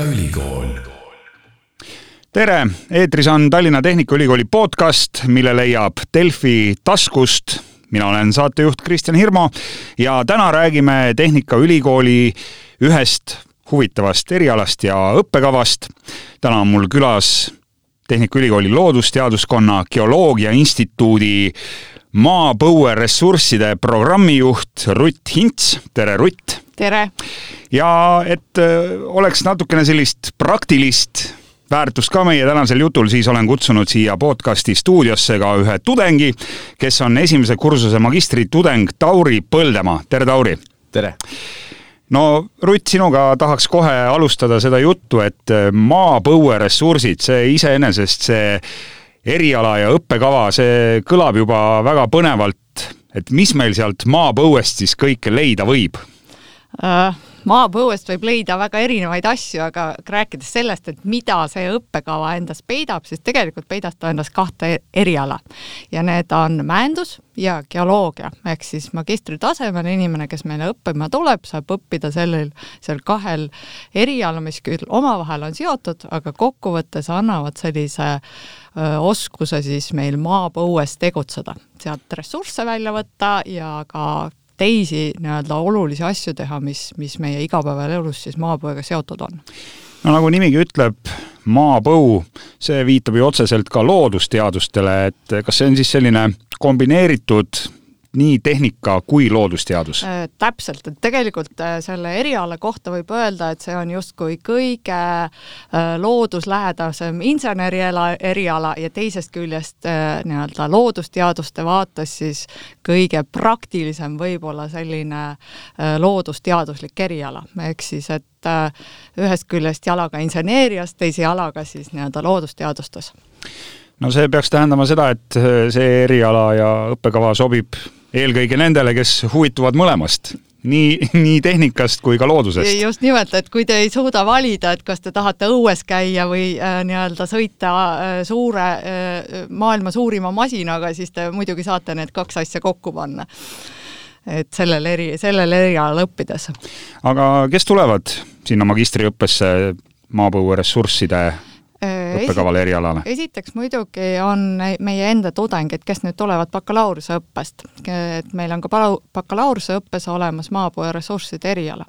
Tehnikaülikool. tere, eetris on Tallinna Tehnikaülikooli podcast, mille leiab Delfi taskust. mina olen saatejuht Kristjan Hirmu ja täna räägime Tehnikaülikooli ühest huvitavast erialast ja õppekavast. täna on mul külas Tehnikaülikooli Loodusteaduskonna Geoloogia Instituudi maapõueressursside programmijuht Rutt Hints, tere Rutt! tere! ja et äh, oleks natukene sellist praktilist väärtust ka meie tänasel jutul, siis olen kutsunud siia podcasti stuudiosse ka ühe tudengi, kes on esimese kursuse magistritudeng Tauri Põldemaa, tere Tauri! tere! no Rutt, sinuga tahaks kohe alustada seda juttu, et äh, maapõueressursid, see iseenesest, see eriala ja õppekava, see kõlab juba väga põnevalt, et mis meil sealt maapõuest siis kõike leida võib uh,? Maapõuest võib leida väga erinevaid asju, aga rääkides sellest, et mida see õppekava endas peidab, siis tegelikult peidab ta endas kahte eriala. ja need on mäendus ja geoloogia, ehk siis magistritasemel inimene, kes meile õppima tuleb, saab õppida sellel, seal kahel erialal, mis küll omavahel on seotud, aga kokkuvõttes annavad sellise oskuse siis meil maapõues tegutseda, sealt ressursse välja võtta ja ka teisi nii-öelda olulisi asju teha, mis, mis meie igapäevaelus siis maapõuega seotud on. no nagu nimigi ütleb, maapõu, see viitab ju otseselt ka loodusteadustele, et kas see on siis selline kombineeritud nii tehnika kui loodusteadus äh,? täpselt, et tegelikult äh, selle eriala kohta võib öelda, et see on justkui kõige äh, looduslähedasem inseneriala eriala ja teisest küljest nii-öelda loodusteaduste vaates siis kõige praktilisem võib-olla selline loodusteaduslik eriala, ehk siis et ühest küljest jalaga inseneerias, teise jalaga siis nii-öelda loodusteadustes no see peaks tähendama seda, et see eriala ja õppekava sobib eelkõige nendele, kes huvituvad mõlemast nii, nii tehnikast kui ka loodusest. just nimelt, et kui te ei suuda valida, et kas te tahate õues käia või äh, nii-öelda sõita äh, suure äh,, maailma suurima masinaga, siis te muidugi saate need kaks asja kokku panna. et sellel eri, sellel erialal õppides. aga kes tulevad sinna magistriõppesse maapõueressursside õppekavale erialale? esiteks muidugi on meie enda tudengid, kes nüüd tulevad bakalaureuseõppest, et meil on ka bakalaureuseõppes olemas maapõueressursside eriala.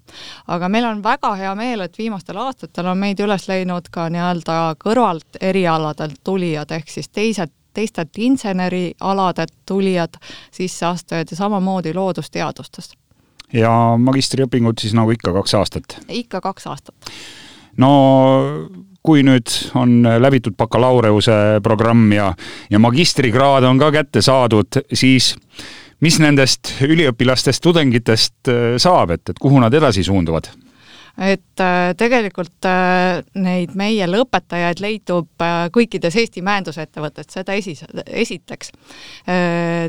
aga meil on väga hea meel, et viimastel aastatel on meid üles leidnud ka nii-öelda kõrvalt erialadelt tulijad, ehk siis teised teistelt insenerialadelt tulijad, sisseastujad ja samamoodi loodusteadustest. ja magistriõpingud siis nagu ikka kaks aastat? ikka kaks aastat. no kui nüüd on läbitud bakalaureuse programm ja, ja magistrikraad on ka kätte saadud, siis mis nendest üliõpilastest, tudengitest äh, saab, et, et kuhu nad edasi suunduvad? et äh, tegelikult äh, neid meie lõpetajaid leidub kõikides Eesti mäendusettevõtetes, seda esi, esiteks.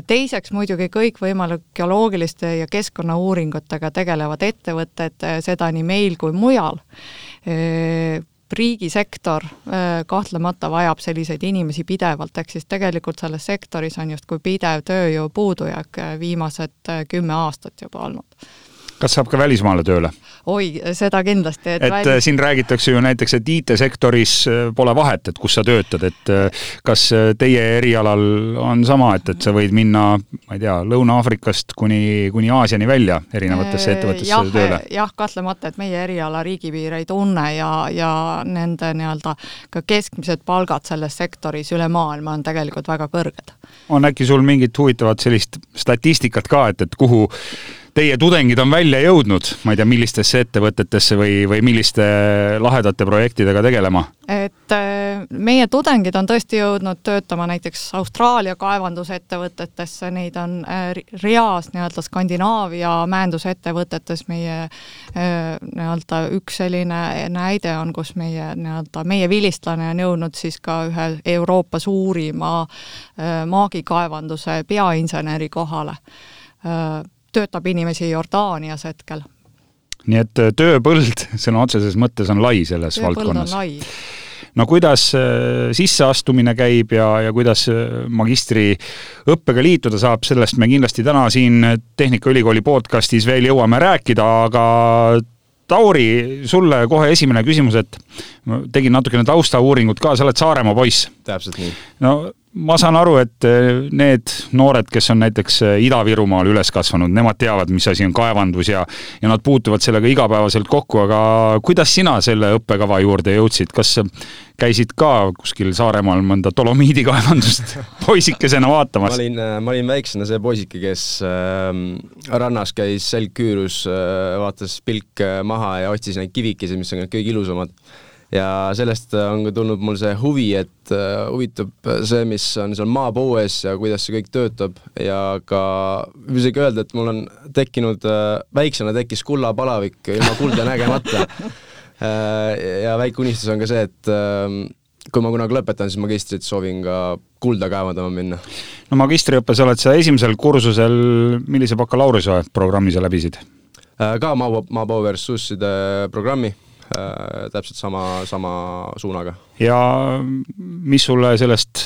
Teiseks muidugi kõikvõimalik geoloogiliste ja keskkonnauuringutega tegelevad ettevõtted, seda nii meil kui mujal riigisektor äh, kahtlemata vajab selliseid inimesi pidevalt, ehk siis tegelikult selles sektoris on justkui pidev tööjõu puudujääk äh, viimased äh, kümme aastat juba olnud kas saab ka välismaale tööle? Oi, seda kindlasti. et, et välis... siin räägitakse ju näiteks, et IT-sektoris pole vahet, et kus sa töötad, et kas teie erialal on sama, et, et sa võid minna, ma ei tea, Lõuna-Aafrikast kuni, kuni Aasiani välja erinevatesse ettevõttesse jah, tööle? jah, kahtlemata, et meie eriala riigipiire ei tunne ja, ja nende nii-öelda ka keskmised palgad selles sektoris üle maailma on tegelikult väga kõrged. on äkki sul mingit huvitavat sellist statistikat ka, et, et kuhu teie tudengid on välja jõudnud, ma ei tea, millistesse ettevõtetesse või, või milliste lahedate projektidega tegelema? et äh, meie tudengid on tõesti jõudnud töötama näiteks Austraalia kaevandusettevõtetesse, neid on äh, reas nii-öelda Skandinaavia mäendusettevõtetes meie äh, nii-öelda üks selline näide on, kus meie nii-öelda, meie vilistlane on jõudnud siis ka ühe Euroopa suurima maagikaevanduse peainseneri kohale töötab inimesi Jordaanias hetkel. nii et äh, tööpõld sõna otseses mõttes on lai selles tööpõld valdkonnas? no kuidas äh, sisseastumine käib ja, ja kuidas äh, magistriõppega liituda saab, sellest me kindlasti täna siin Tehnikaülikooli podcastis veel jõuame rääkida, aga Tauri, sulle kohe esimene küsimus, et ma tegin natukene taustauuringut ka, sa oled Saaremaa poiss. täpselt nii. no ma saan aru, et eh, need noored, kes on näiteks eh, Ida-Virumaal üles kasvanud, nemad teavad, mis asi on kaevandus ja ja nad puutuvad sellega igapäevaselt kokku, aga kuidas sina selle õppekava juurde jõudsid, kas käisid ka kuskil Saaremaal mõnda dolomiidikaevandust poisikesena vaatamas? ma olin, äh, ma olin väiksena see poisike, kes äh, rannas käis selg küürus äh,, vaatas pilk maha ja otsis neid kivikesi, mis on kõige ilusamad ja sellest on ka tulnud mul see huvi, et uh, huvitab see, mis on seal maapõues ja kuidas see kõik töötab ja ka võib isegi öelda, et mul on tekkinud väiksena tekkis kullapalavik ilma kulda nägemata ja väike unistus on ka see, et uh, kui ma kunagi lõpetan, siis magistrit soovin ka kulda kaevandama minna. no magistriõppes oled sa esimesel kursusel, millise bakalaureuse programmi sa läbisid? ka maa, maapõue ressursside programmi Äh, täpselt sama, sama suunaga. ja mis sulle sellest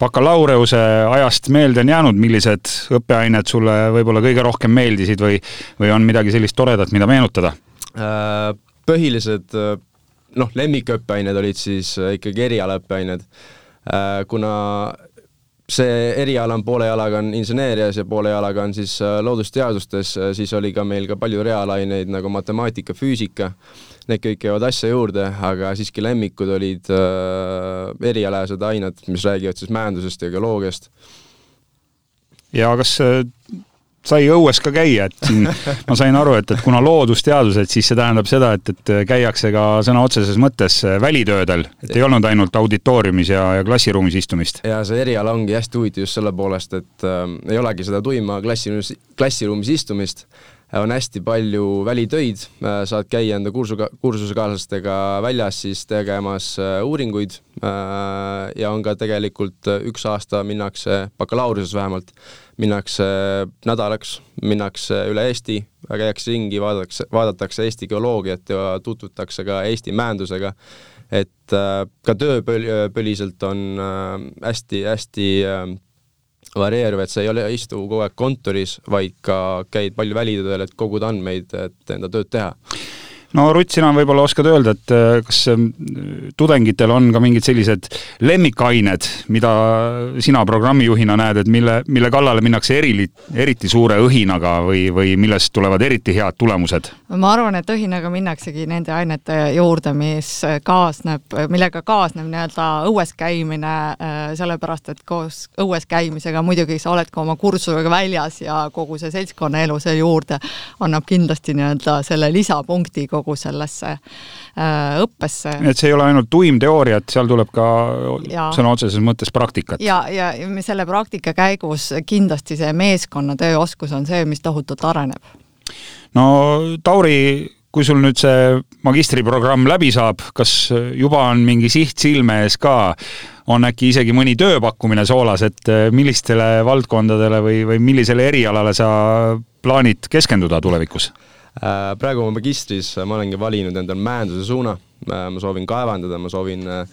bakalaureuse ajast meelde on jäänud, millised õppeained sulle võib-olla kõige rohkem meeldisid või, või on midagi sellist toredat, mida meenutada? Äh, põhilised noh, lemmikõppeained olid siis ikkagi erialaõppeained, kuna see eriala on poole jalaga on inseneerias ja poole jalaga on siis loodusteadustes, siis oli ka meil ka palju reaalaineid nagu matemaatika, füüsika need kõik käivad asja juurde, aga siiski lemmikud olid äh, erialased ained, mis räägivad siis majandusest ja geoloogiast. ja kas äh, sai õues ka käia, et siin ma sain aru, et, et kuna loodusteadused, siis see tähendab seda, et, et käiakse ka sõna otseses mõttes äh, välitöödel, et ei olnud ainult auditooriumis ja, ja klassiruumis istumist. ja see eriala ongi hästi huvitav just selle poolest, et äh, ei olegi seda tuima klassiruumis, klassiruumis istumist on hästi palju välitöid, äh, saad käia enda kursuga, kursusekaaslastega väljas siis tegemas äh, uuringuid äh, ja on ka tegelikult üks aasta minnakse, bakalaureuse vähemalt, minnakse nädalaks, minnakse üle Eesti, käiakse ringi, vaadatakse, vaadatakse Eesti geoloogiat ja tutvutakse ka Eesti mäendusega, et ka tööpõliselt on hästi-hästi varieeruv, et sa ei ole, istu kogu aeg kontoris, vaid ka käid palju välitöödel, et koguda andmeid, et enda tööd teha no Rutt, sina võib-olla oskad öelda, et äh, kas ähm, tudengitel on ka mingid sellised lemmikained, mida sina programmijuhina näed, et mille, mille kallale minnakse eri, eriti suure õhinaga või, või millest tulevad eriti head tulemused? ma arvan, et õhinaga minnaksegi nende ainete juurde, mis kaasneb, millega kaasneb nii-öelda õues käimine, äh, sellepärast et koos õues käimisega muidugi sa oled ka oma kursusega väljas ja kogu see seltskonnaelu seal juurde annab kindlasti nii-öelda selle lisapunkti kogu kogu sellesse äh, õppesse. et see ei ole ainult tuim teooria, et seal tuleb ka sõna otseses mõttes praktikat. ja, ja selle praktika käigus kindlasti see meeskonnatöö oskus on see, mis tohutult areneb. no Tauri, kui sul nüüd see magistriprogramm läbi saab, kas juba on mingi siht silme ees ka, on äkki isegi mõni tööpakkumine soolas, et millistele valdkondadele või, või millisele erialale sa plaanid keskenduda tulevikus? Äh, praegu oma magistris ma olengi valinud endale mäenduse suuna, äh, ma soovin kaevandada, ma soovin äh,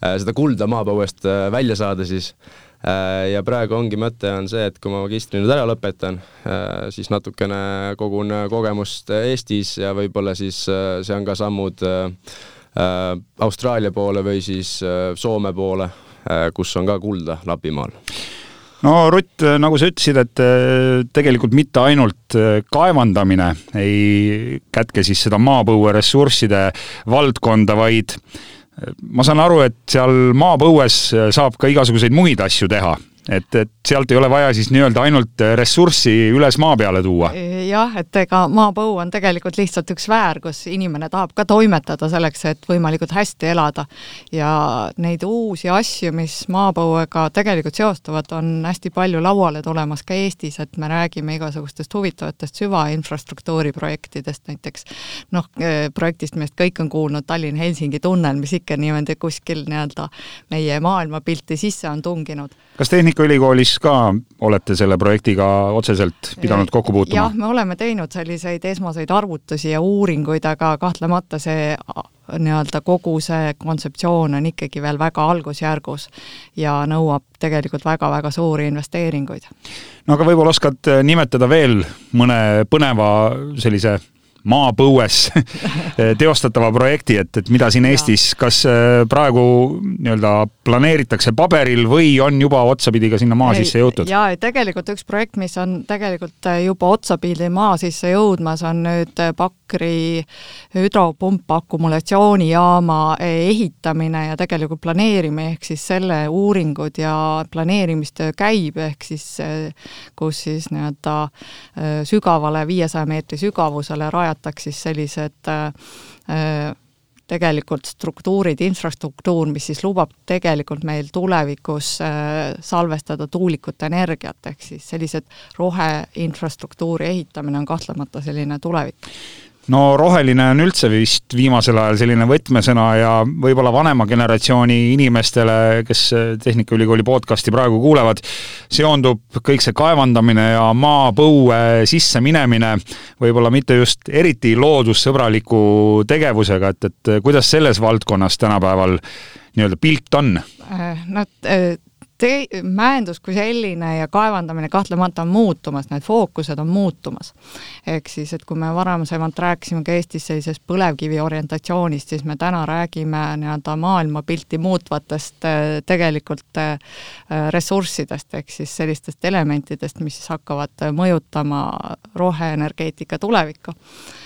seda kulda maapõuest välja saada siis. Ja praegu ongi mõte on see, et kui ma magistri nüüd ära lõpetan, siis natukene kogun kogemust Eestis ja võib-olla siis see on ka sammud Austraalia poole või siis Soome poole, kus on ka kulda Lapimaal no Rutt, nagu sa ütlesid, et äh, tegelikult mitte ainult äh, kaevandamine ei kätke siis seda maapõueressursside valdkonda, vaid äh, ma saan aru, et seal maapõues saab ka igasuguseid muid asju teha et, et sealt ei ole vaja siis nii-öelda ainult ressurssi üles maa peale tuua. jah, et ega maapõu on tegelikult lihtsalt üks väär, kus inimene tahab ka toimetada selleks, et võimalikult hästi elada. ja neid uusi asju, mis maapõuega tegelikult seostuvad, on hästi palju lauale tulemas ka Eestis, et me räägime igasugustest huvitavatest süvainfrastruktuuri projektidest näiteks. noh, eh, projektist, millest kõik on kuulnud, Tallinn-Helsingi tunnel, mis ikka niimoodi kuskil nii-öelda meie maailmapilti sisse on tunginud. kas Tehnikaülikoolis ka olete selle projektiga otseselt pidanud kokku puutuma? jah, me oleme teinud selliseid esmaseid arvutusi ja uuringuid, aga kahtlemata see nii-öelda kogu see kontseptsioon on ikkagi veel väga algusjärgus ja nõuab tegelikult väga-väga suuri investeeringuid. no aga võib-olla oskad nimetada veel mõne põneva sellise maapõues teostatava projekti, et, et mida siin Eestis, kas äh, praegu nii-öelda planeeritakse paberil või on juba otsapidi ka sinna maa ei, sisse jõutud? jaa, tegelikult üks projekt, mis on tegelikult äh, juba otsapidi maa sisse jõudmas, on nüüd äh, Pakri hüdropumpakumulatsioonijaama ehitamine ja tegelikult planeerimine, ehk siis selle uuringud ja planeerimistöö käib, ehk siis kus siis nii-öelda sügavale, viiesaja meetri sügavusele rajatakse siis sellised äh, tegelikult struktuurid, infrastruktuur, mis siis lubab tegelikult meil tulevikus salvestada tuulikute energiat, ehk siis sellised roheinfrastruktuuri ehitamine on kahtlemata selline tulevik no roheline on üldse vist viimasel ajal selline võtmesõna ja võib-olla vanema generatsiooni inimestele, kes Tehnikaülikooli podcasti praegu kuulevad, seondub kõik see kaevandamine ja maapõue sisse minemine võib-olla mitte just eriti loodussõbraliku tegevusega, et, et kuidas selles valdkonnas tänapäeval nii-öelda pilt on? Äh, no äh, te-, mäendus kui selline ja kaevandamine kahtlemata on muutumas, need fookused on muutumas. ehk siis, et kui me varasemalt rääkisime ka Eestis sellisest põlevkivi orientatsioonist, siis me täna räägime nii-öelda maailmapilti muutvatest äh, tegelikult äh, ressurssidest, ehk siis sellistest elementidest, mis hakkavad mõjutama roheenergeetika tulevikku Äh,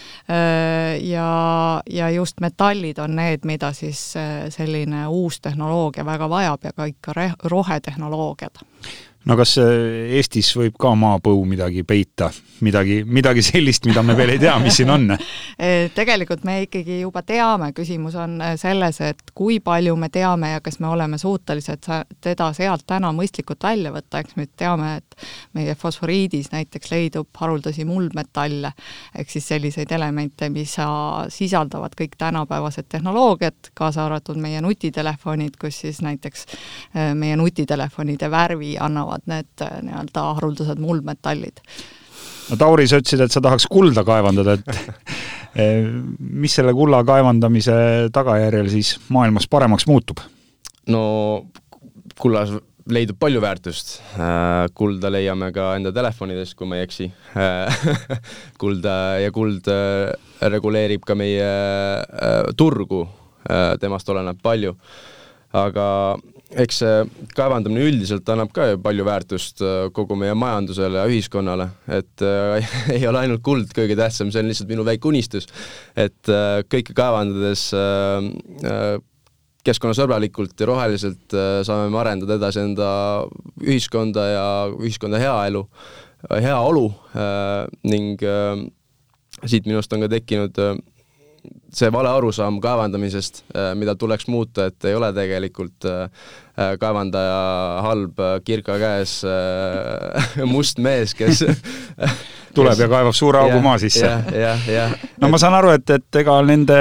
ja, ja just metallid on need, mida siis äh, selline uus tehnoloogia väga vajab ja ka ikka rohetehnoloogiad no kas äh, Eestis võib ka maapõu midagi peita, midagi, midagi sellist, mida me veel ei tea, mis siin on? Äh, tegelikult me ikkagi juba teame, küsimus on äh, selles, et kui palju me teame ja kas me oleme suutelised teda sealt täna mõistlikult välja võtta, eks me teame, et meie fosforiidis näiteks leidub haruldasi muldmetalle, ehk siis selliseid elemente, mis sisaldavad kõik tänapäevased tehnoloogiad, kaasa arvatud meie nutitelefonid, kus siis näiteks meie nutitelefonide värvi annavad annavad need äh, nii-öelda haruldased muldmetallid. no Tauri, sa ütlesid, et sa tahaks kulda kaevandada, et eh, mis selle kulla kaevandamise tagajärjel siis maailmas paremaks muutub? no kullas leidub palju väärtust. Äh, kulda leiame ka enda telefonidest, kui ma ei eksi. kulda ja kuld äh, reguleerib ka meie turgu, temast oleneb palju. aga eks see kaevandamine üldiselt annab ka ju palju väärtust äh, kogu meie majandusele ja ühiskonnale, et äh, ei ole ainult kuld kõige tähtsam, see on lihtsalt minu väike unistus, et äh, kõike kaevandades äh, äh, keskkonnasõbralikult ja roheliselt äh, saame me arendada edasi enda ühiskonda ja ühiskonda heaelu, heaolu ning siit minu arust on ka tekkinud see vale arusaam kaevandamisest, äh, mida tuleks muuta, et ei ole tegelikult äh, kaevandaja halb kirka käes must mees, kes tuleb ja kaevab suure augu maa sisse. no ma saan aru, et, et ega nende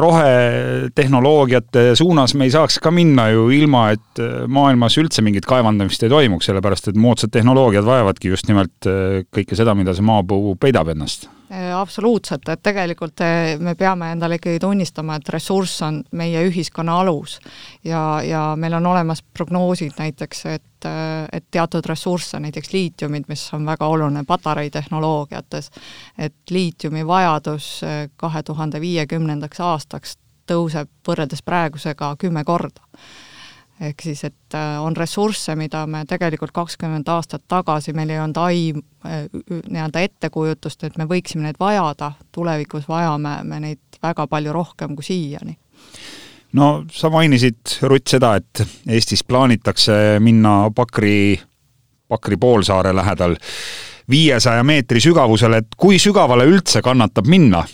rohetehnoloogiate suunas me ei saaks ka minna ju ilma, et maailmas üldse mingit kaevandamist ei toimuks, sellepärast et moodsad tehnoloogiad vajavadki just nimelt kõike seda, mida see maapuu peidab ennast Äh, absoluutselt, et tegelikult äh, me peame endale ikkagi tunnistama, et ressurss on meie ühiskonna alus. ja, ja meil on olemas prognoosid näiteks, et, et teatud ressursse, näiteks liitiumid, mis on väga oluline patarei tehnoloogiates, et liitiumi vajadus kahe tuhande viiekümnendaks aastaks tõuseb võrreldes praegusega kümme korda ehk siis, et äh, on ressursse, mida me tegelikult kakskümmend aastat tagasi, meil ei olnud aim, äh, nii-öelda ettekujutust, et me võiksime neid vajada, tulevikus vajame me neid väga palju rohkem kui siiani. No sa mainisid, Rutt, seda, et Eestis plaanitakse minna Pakri, Pakri poolsaare lähedal viiesaja meetri sügavusele, et kui sügavale üldse kannatab minna,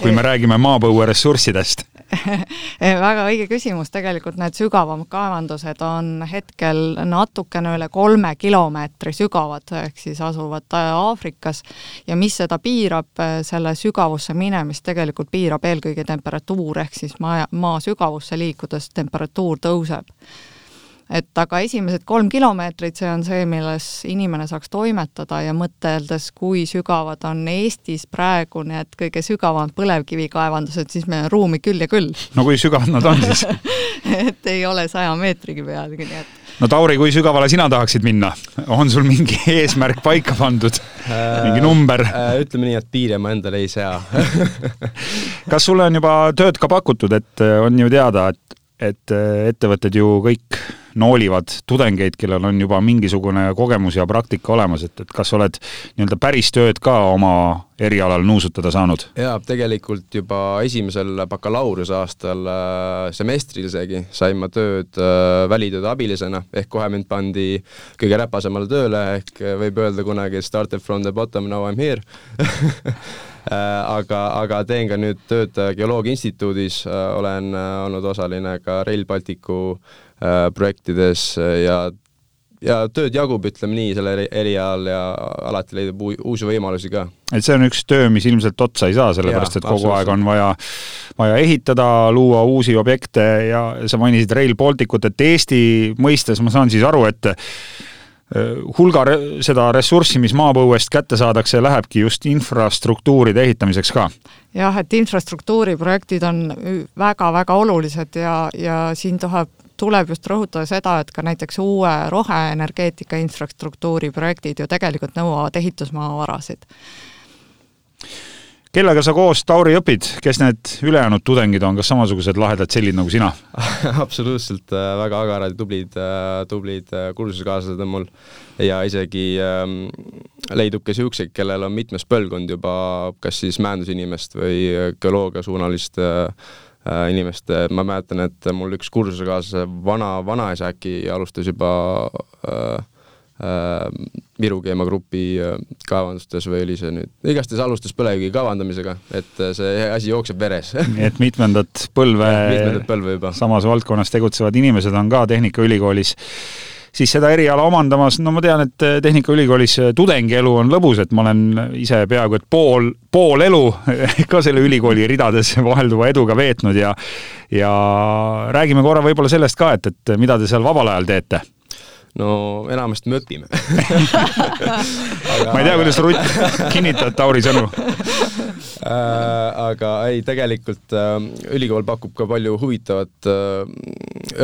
kui me räägime maapõueressurssidest väga õige küsimus, tegelikult need sügavamad kaevandused on hetkel natukene üle kolme kilomeetri sügavad, ehk siis asuvad äh, Aafrikas. Ja mis seda piirab, äh, selle sügavusse minemist tegelikult piirab eelkõige temperatuur, ehk siis maa, maa sügavusse liikudes temperatuur tõuseb et aga esimesed kolm kilomeetrit, see on see, milles inimene saaks toimetada ja mõteldes, kui sügavad on Eestis praegu need kõige sügavamad põlevkivikaevandused, siis meil on ruumi küll ja küll. no kui sügavad nad on siis et ei ole saja meetrigi pealegi, nii et no Tauri, kui sügavale sina tahaksid minna, on sul mingi eesmärk paika pandud, mingi number? ütleme nii, et piire ma endale ei sea kas sulle on juba tööd ka pakutud, et on ju teada, et et äh, ettevõtted ju kõik noolivad tudengeid, kellel on juba mingisugune kogemus ja praktika olemas, et, et kas oled nii-öelda päris tööd ka oma erialal nuusutada saanud? jaa, tegelikult juba esimesel bakalaureuse-aastal äh, semestril isegi sain ma tööd äh, välitööde abilisena, ehk kohe mind pandi kõige räpasemale tööle, ehk võib öelda kunagi started from the bottom, now I m here Äh, aga, aga teen ka nüüd tööd Geoloogia Instituudis, äh, olen äh, olnud osaline ka Rail Balticu projektides ja ja tööd jagub, ütleme nii, selle erialal ja alati leidub uusi võimalusi ka. et see on üks töö, mis ilmselt otsa ei saa, sellepärast et kogu aeg on vaja, vaja ehitada, luua uusi objekte ja sa mainisid Rail Balticut, et Eesti mõistes ma saan siis aru, et Äh, hulga re seda ressurssi, mis maapõuest kätte saadakse, lähebki just infrastruktuuride ehitamiseks ka? jah, et infrastruktuuriprojektid on väga-väga olulised ja, ja siin tuleb tuleb just rõhutada seda, et ka näiteks uue roheenergeetika infrastruktuuri projektid ju tegelikult nõuavad ehitusmaavarasid. Kellega sa koos, Tauri, õpid, kes need ülejäänud tudengid on, kas samasugused lahedad sellid nagu sina? Absoluutselt, äh, väga agarad ja tublid, äh, tublid äh, kursusekaaslased on mul. Ja isegi ähm, leidub ka niisuguseid, kellel on mitmes põlvkond juba kas siis mäendusinimest või geoloogiasuunalist äh, inimest, ma mäletan, et mul üks kursusekaaslase vana, vanaisa äkki alustas juba äh, äh, Viru keemiagrupi äh, kaevandustes või oli see nüüd, igastahes alustas põlevkivi kavandamisega, et äh, see asi jookseb veres et mitmendat põlve, mitmendat põlve juba. samas valdkonnas tegutsevad inimesed on ka Tehnikaülikoolis siis seda eriala omandamas, no ma tean, et äh, Tehnikaülikoolis tudengielu on lõbus, et ma olen ise peaaegu et pool, pool elu ka selle ülikooli ridades vahelduva eduga veetnud ja ja räägime korra võib-olla sellest ka, et, et mida te seal vabal ajal teete? No enamasti me õpime. Aga... ma ei tea, kuidas Rutt kinnitab Tauri sõnu äh, aga ei, tegelikult äh, ülikool pakub ka palju huvitavat äh,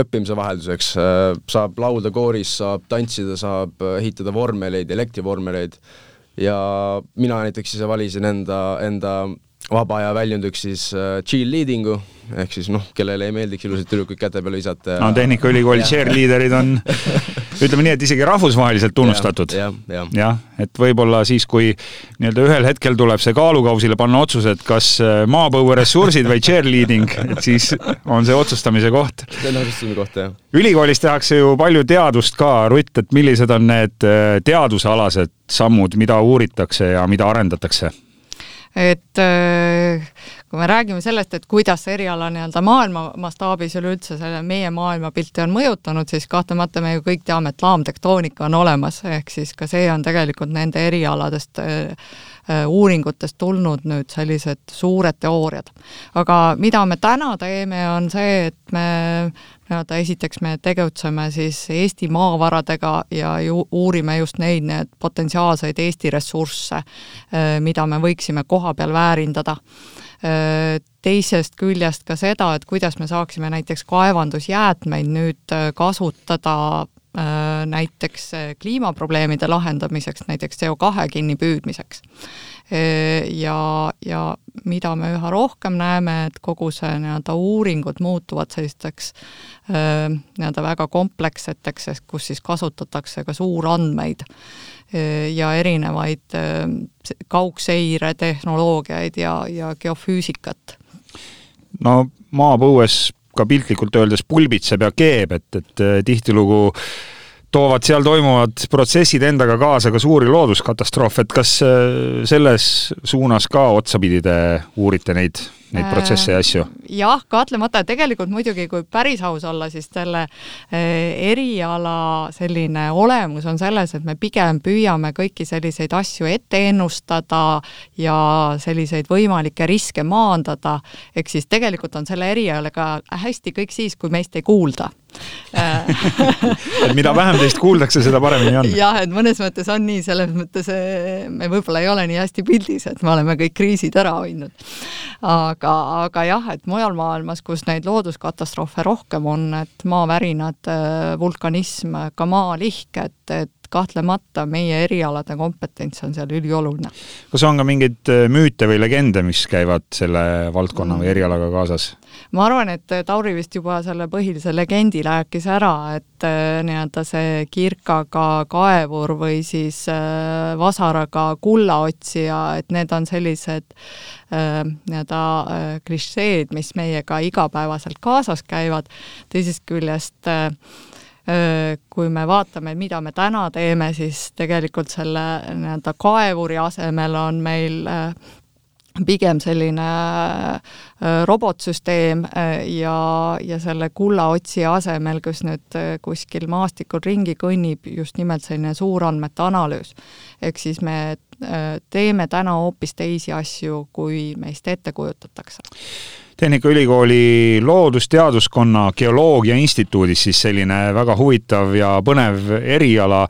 õppimise vahelduseks. Äh,. saab laulda kooris, saab tantsida, saab ehitada vormeleid, elektrivormeleid. Ja mina näiteks ise valisin enda, enda vaba aja väljundiks siis cheerleading'u, ehk siis noh, kellele ei meeldiks ilusaid tüdrukuid käte peale visata ja no Tehnikaülikooli cheerleaderid on ütleme nii, et isegi rahvusvaheliselt tunnustatud ja,. jah ja,, et võib-olla siis, kui nii-öelda ühel hetkel tuleb see kaalukausile panna otsus, et kas äh, maapõueressursid või cheerleading, et siis on see otsustamise koht. see on otsustamise koht, jah. ülikoolis tehakse ju palju teadust ka, Rutt, et millised on need äh, teadusalased sammud, mida uuritakse ja mida arendatakse? et äh, kui me räägime sellest, et kuidas see eriala nii-öelda maailma mastaabis üleüldse selle meie maailmapilti on mõjutanud, siis kahtlemata me ju kõik teame, et laamtektoonika on olemas, ehk siis ka see on tegelikult nende erialadest äh, äh, uuringutest tulnud nüüd sellised suured teooriad. aga mida me täna teeme, on see, et me nii-öelda esiteks me tegutseme siis Eesti maavaradega ja ju uurime just neid, need potentsiaalseid Eesti ressursse, äh, mida me võiksime koha peal väärindada. Äh, teisest küljest ka seda, et kuidas me saaksime näiteks kaevandusjäätmeid nüüd äh, kasutada näiteks kliimaprobleemide lahendamiseks, näiteks CO2 kinnipüüdmiseks ja, ja mida me üha rohkem näeme, et kogu see nii-öelda uuringud muutuvad sellisteks nii-öelda väga kompleksseteks, kus siis kasutatakse ka suurandmeid ja erinevaid kaugseire tehnoloogiaid ja, ja geofüüsikat. no maapõues ka piltlikult öeldes pulbitseb ja keeb, et, et tihtilugu äh, toovad seal toimuvad protsessid endaga kaasa ka suuri looduskatastroofe, et kas äh, selles suunas ka otsapidi te uurite neid, neid protsesse ja asju? Äh, jah, kahtlemata, tegelikult muidugi, kui päris aus olla, siis selle äh, eriala selline olemus on selles, et me pigem püüame kõiki selliseid asju ette ennustada ja selliseid võimalikke riske maandada, ehk siis tegelikult on selle erialaga hästi kõik siis, kui meist ei kuulda et mida vähem teist kuuldakse, seda paremini on. jah, et mõnes mõttes on nii, selles mõttes eh, me võib-olla ei ole nii hästi pildis, et me oleme kõik kriisid ära hoidnud. aga, aga jah, et mujal maailmas, kus neid looduskatastroofe rohkem on, et maavärinad, eh, vulkanism, ka maalihk, et, et kahtlemata meie erialade kompetents on seal ülioluline. kas on ka mingeid eh, müüte või legende, mis käivad selle valdkonna või erialaga kaasas? ma arvan, et Tauri vist juba selle põhilise legendi rääkis ära, et äh, nii-öelda see kirkaga kaevur või siis äh, vasaraga kullaotsija, et need on sellised äh, nii-öelda klišeed, mis meiega igapäevaselt kaasas käivad, teisest küljest kui me vaatame, mida me täna teeme, siis tegelikult selle nii-öelda kaevuri asemel on meil pigem selline robotsüsteem ja, ja selle kullaotsija asemel, kes nüüd kuskil maastikul ringi kõnnib, just nimelt selline suurandmete analüüs. ehk siis me teeme täna hoopis teisi asju, kui meist ette kujutatakse. Tehnikaülikooli Loodusteaduskonna Geoloogia Instituudis siis selline väga huvitav ja põnev eriala.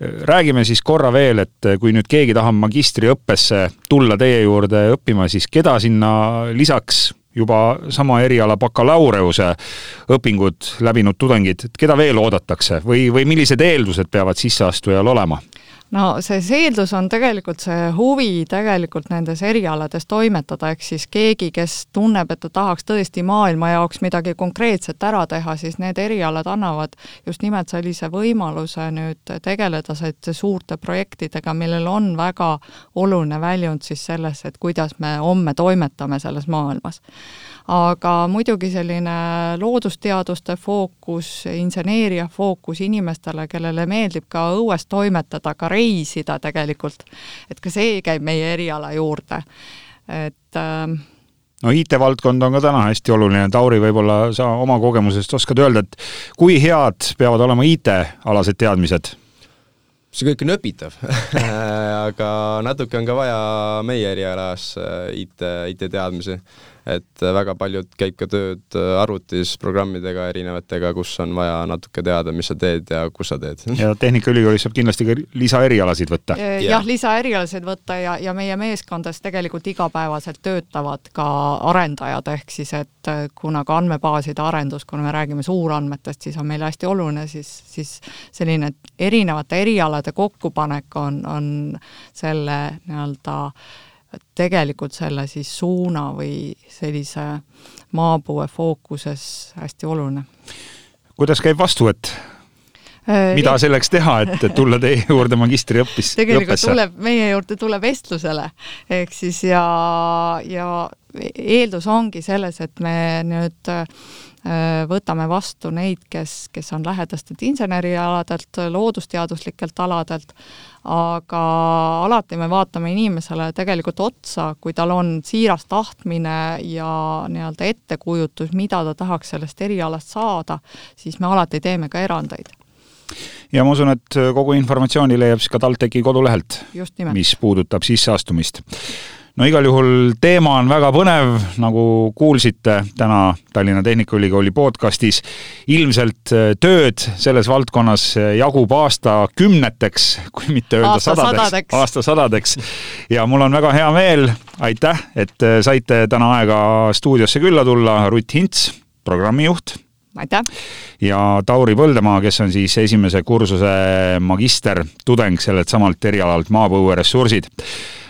Räägime siis korra veel, et kui nüüd keegi tahab magistriõppesse tulla teie juurde õppima, siis keda sinna lisaks juba sama eriala bakalaureuse õpingud läbinud tudengid, keda veel oodatakse? Või, või millised eeldused peavad sisseastujal olema? No see, eeldus on tegelikult see huvi tegelikult nendes erialades toimetada, ehk siis keegi, kes tunneb, et ta tahaks tõesti maailma jaoks midagi konkreetset ära teha, siis need erialad annavad just nimelt sellise võimaluse nüüd tegeleda selliste suurte projektidega, millel on väga oluline väljund siis selles, et kuidas me homme toimetame selles maailmas. Aga muidugi selline loodusteaduste fookus, inseneeria fookus inimestele, kellele meeldib ka õues toimetada, ka reisida tegelikult, et ka see käib meie eriala juurde, et äh, no IT-valdkond on ka täna hästi oluline, Tauri, võib-olla sa oma kogemusest oskad öelda, et kui head peavad olema IT-alased teadmised? see kõik on õpitav. Aga natuke on ka vaja meie erialas äh, IT, IT-teadmisi et väga paljud käib ka tööd äh, arvutis programmidega erinevatega, kus on vaja natuke teada, mis sa teed ja kus sa teed. ja Tehnikaülikoolis saab kindlasti ka lisaerialasid võtta ja,. jah, lisaerialasid võtta ja, ja meie meeskondades tegelikult igapäevaselt töötavad ka arendajad, ehk siis et äh, kuna ka andmebaaside arendus, kuna me räägime suurandmetest, siis on meile hästi oluline siis, siis selline erinevate erialade kokkupanek on, on selle nii-öelda äh, tegelikult selle siis suuna või sellise maapõue fookuses hästi oluline. kuidas käib vastuvõtt? Äh, mida selleks teha, et tulla teie juurde magistriõppis? tegelikult õppesse? tuleb, meie juurde tuleb vestlusele, ehk siis ja, ja eeldus ongi selles, et me nüüd võtame vastu neid, kes, kes on lähedastelt insenerialadelt, loodusteaduslikelt aladelt, aga alati me vaatame inimesele tegelikult otsa, kui tal on siiras tahtmine ja nii-öelda ettekujutus, mida ta tahaks sellest erialast saada, siis me alati teeme ka erandeid. Ja ma usun, et kogu informatsiooni leiab siis ka TalTechi kodulehelt, mis puudutab sisseastumist no igal juhul teema on väga põnev, nagu kuulsite täna Tallinna Tehnikaülikooli podcastis. ilmselt äh, tööd selles valdkonnas äh, jagub aastakümneteks, kui mitte öelda aasta sadadeks, sadadeks., aastasadadeks. ja mul on väga hea meel, aitäh, et äh, saite täna aega stuudiosse külla tulla, Rutt Hints, programmijuht aitäh! ja Tauri Põldemaa, kes on siis esimese kursuse magister, tudeng sellelt samalt erialalt maapõueressursid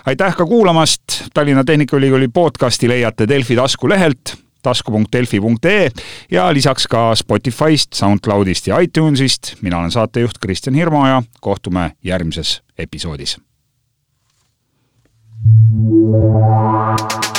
aitäh ka kuulamast, Tallinna Tehnikaülikooli podcasti leiate Delfi taskulehelt tasku.delfi.ee ja lisaks ka Spotify'st, SoundCloud'ist ja iTunes'ist. mina olen saatejuht Kristjan Hirmu ja kohtume järgmises episoodis. thank you